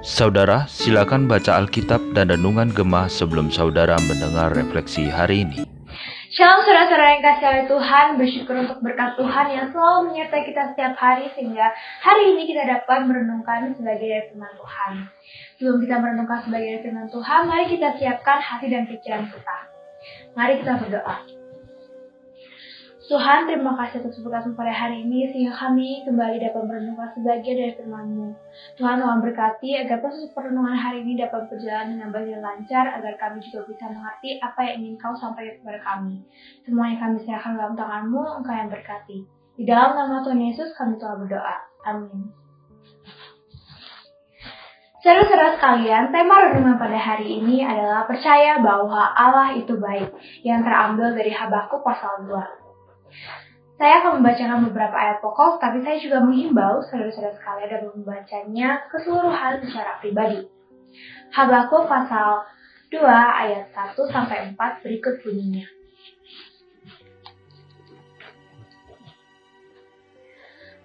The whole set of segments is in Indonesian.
Saudara, silakan baca Alkitab dan Renungan Gemah sebelum saudara mendengar refleksi hari ini. Shalom saudara-saudara yang kasih oleh Tuhan, bersyukur untuk berkat Tuhan yang selalu menyertai kita setiap hari sehingga hari ini kita dapat merenungkan sebagai firman Tuhan. Sebelum kita merenungkan sebagai firman Tuhan, mari kita siapkan hati dan pikiran kita. Mari kita berdoa. Tuhan, terima kasih atas berkatmu pada hari ini sehingga kami kembali dapat merenungkan sebagian dari firman-Mu. Tuhan, Tuhan berkati agar proses perenungan hari ini dapat berjalan dengan baik dan lancar agar kami juga bisa mengerti apa yang ingin Kau sampaikan kepada kami. Semua yang kami serahkan dalam tangan-Mu, Engkau yang berkati. Di dalam nama Tuhan Yesus kami telah berdoa. Amin. Saudara-saudara sekalian, tema renungan pada hari ini adalah percaya bahwa Allah itu baik, yang terambil dari Habakuk pasal 2. Saya akan membacakan beberapa ayat pokok, tapi saya juga menghimbau saudara-saudara sekalian dapat membacanya keseluruhan secara pribadi. Habakuk pasal 2 ayat 1 sampai 4 berikut bunyinya.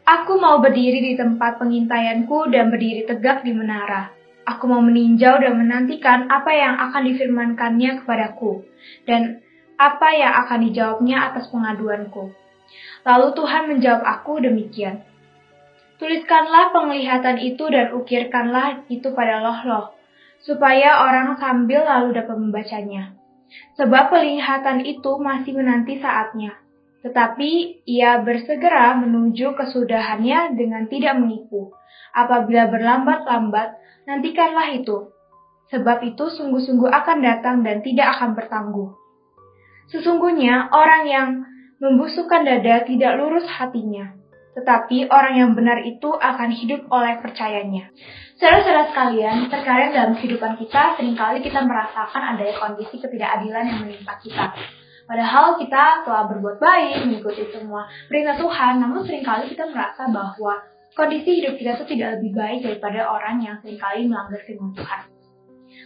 Aku mau berdiri di tempat pengintaianku dan berdiri tegak di menara. Aku mau meninjau dan menantikan apa yang akan difirmankannya kepadaku, dan apa yang akan dijawabnya atas pengaduanku. Lalu Tuhan menjawab aku demikian. Tuliskanlah penglihatan itu dan ukirkanlah itu pada loh-loh, supaya orang sambil lalu dapat membacanya. Sebab penglihatan itu masih menanti saatnya. Tetapi ia bersegera menuju kesudahannya dengan tidak menipu. Apabila berlambat-lambat, nantikanlah itu. Sebab itu sungguh-sungguh akan datang dan tidak akan bertangguh. Sesungguhnya orang yang membusukkan dada tidak lurus hatinya, tetapi orang yang benar itu akan hidup oleh percayanya. Saudara-saudara sekalian, terkadang dalam kehidupan kita sering kali kita merasakan adanya kondisi ketidakadilan yang menimpa kita. Padahal kita telah berbuat baik, mengikuti semua perintah Tuhan, namun sering kali kita merasa bahwa kondisi hidup kita itu tidak lebih baik daripada orang yang sering kali melanggar firman Tuhan.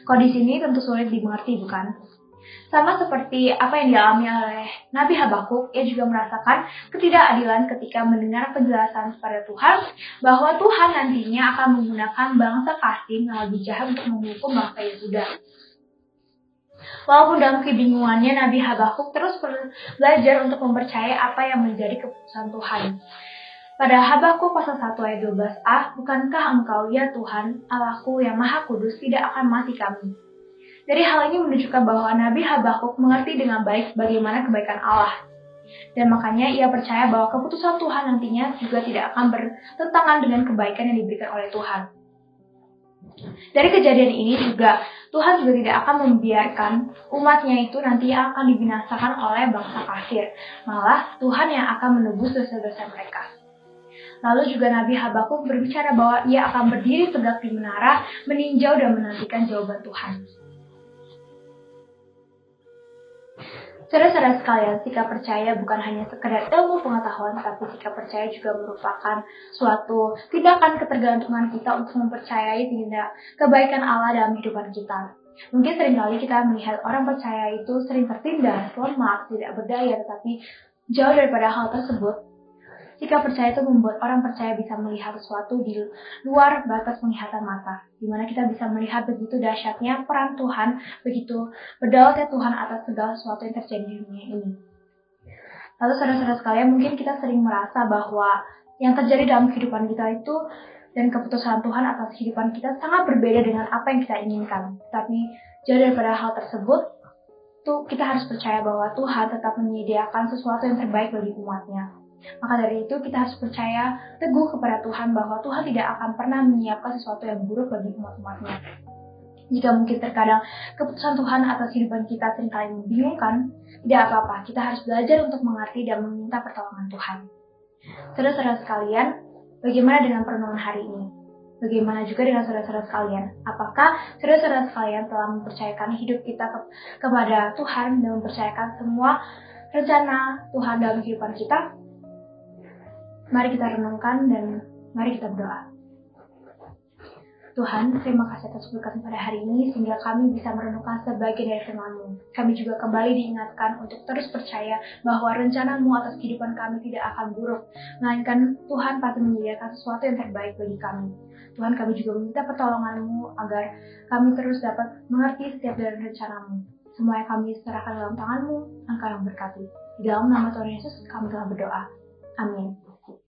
Kondisi ini tentu sulit dimengerti, bukan? Sama seperti apa yang dialami oleh Nabi Habakuk, ia juga merasakan ketidakadilan ketika mendengar penjelasan kepada Tuhan bahwa Tuhan nantinya akan menggunakan bangsa Kasim yang lebih jahat untuk menghukum bangsa Yehuda. Walaupun dalam kebingungannya, Nabi Habakuk terus belajar untuk mempercayai apa yang menjadi keputusan Tuhan. Pada Habakuk pasal 1 ayat 12a, Bukankah engkau ya Tuhan, Allahku yang maha kudus tidak akan mati kami? Dari hal ini menunjukkan bahwa Nabi Habakuk mengerti dengan baik bagaimana kebaikan Allah. Dan makanya ia percaya bahwa keputusan Tuhan nantinya juga tidak akan bertentangan dengan kebaikan yang diberikan oleh Tuhan. Dari kejadian ini juga Tuhan juga tidak akan membiarkan umatnya itu nanti akan dibinasakan oleh bangsa kafir. Malah Tuhan yang akan menebus dosa-dosa mereka. Lalu juga Nabi Habakuk berbicara bahwa ia akan berdiri tegak di menara, meninjau dan menantikan jawaban Tuhan. Saudara-saudara sekalian, sikap percaya bukan hanya sekedar ilmu pengetahuan, tapi sikap percaya juga merupakan suatu tindakan ketergantungan kita untuk mempercayai tindak kebaikan Allah dalam kehidupan kita. Mungkin sering kali kita melihat orang percaya itu sering tertindas, lemah, tidak berdaya, tetapi jauh daripada hal tersebut, Sikap percaya itu membuat orang percaya bisa melihat sesuatu di luar batas penglihatan mata, di mana kita bisa melihat begitu dahsyatnya peran Tuhan, begitu berdaulatnya Tuhan atas segala sesuatu yang terjadi di dunia ini. Lalu saudara-saudara sekalian, mungkin kita sering merasa bahwa yang terjadi dalam kehidupan kita itu dan keputusan Tuhan atas kehidupan kita sangat berbeda dengan apa yang kita inginkan. Tapi jauh daripada hal tersebut, tuh kita harus percaya bahwa Tuhan tetap menyediakan sesuatu yang terbaik bagi umatnya. Maka dari itu kita harus percaya teguh kepada Tuhan bahwa Tuhan tidak akan pernah menyiapkan sesuatu yang buruk bagi umat-umatnya. Jika mungkin terkadang keputusan Tuhan atas kehidupan kita sering kali membingungkan, tidak apa-apa, kita harus belajar untuk mengerti dan meminta pertolongan Tuhan. Saudara-saudara sekalian, bagaimana dengan perenungan hari ini? Bagaimana juga dengan saudara-saudara sekalian? Apakah saudara-saudara sekalian telah mempercayakan hidup kita ke kepada Tuhan dan mempercayakan semua rencana Tuhan dalam kehidupan kita? Mari kita renungkan dan mari kita berdoa. Tuhan, terima kasih atas berkat pada hari ini sehingga kami bisa merenungkan sebagian dari firman-Mu. Kami juga kembali diingatkan untuk terus percaya bahwa rencanamu atas kehidupan kami tidak akan buruk, melainkan Tuhan pasti menyediakan sesuatu yang terbaik bagi kami. Tuhan kami juga meminta pertolongan-Mu agar kami terus dapat mengerti setiap dari rencanamu. Semua yang kami serahkan dalam tangan-Mu, Engkau yang berkati. Di dalam nama Tuhan Yesus kami telah berdoa. Amin.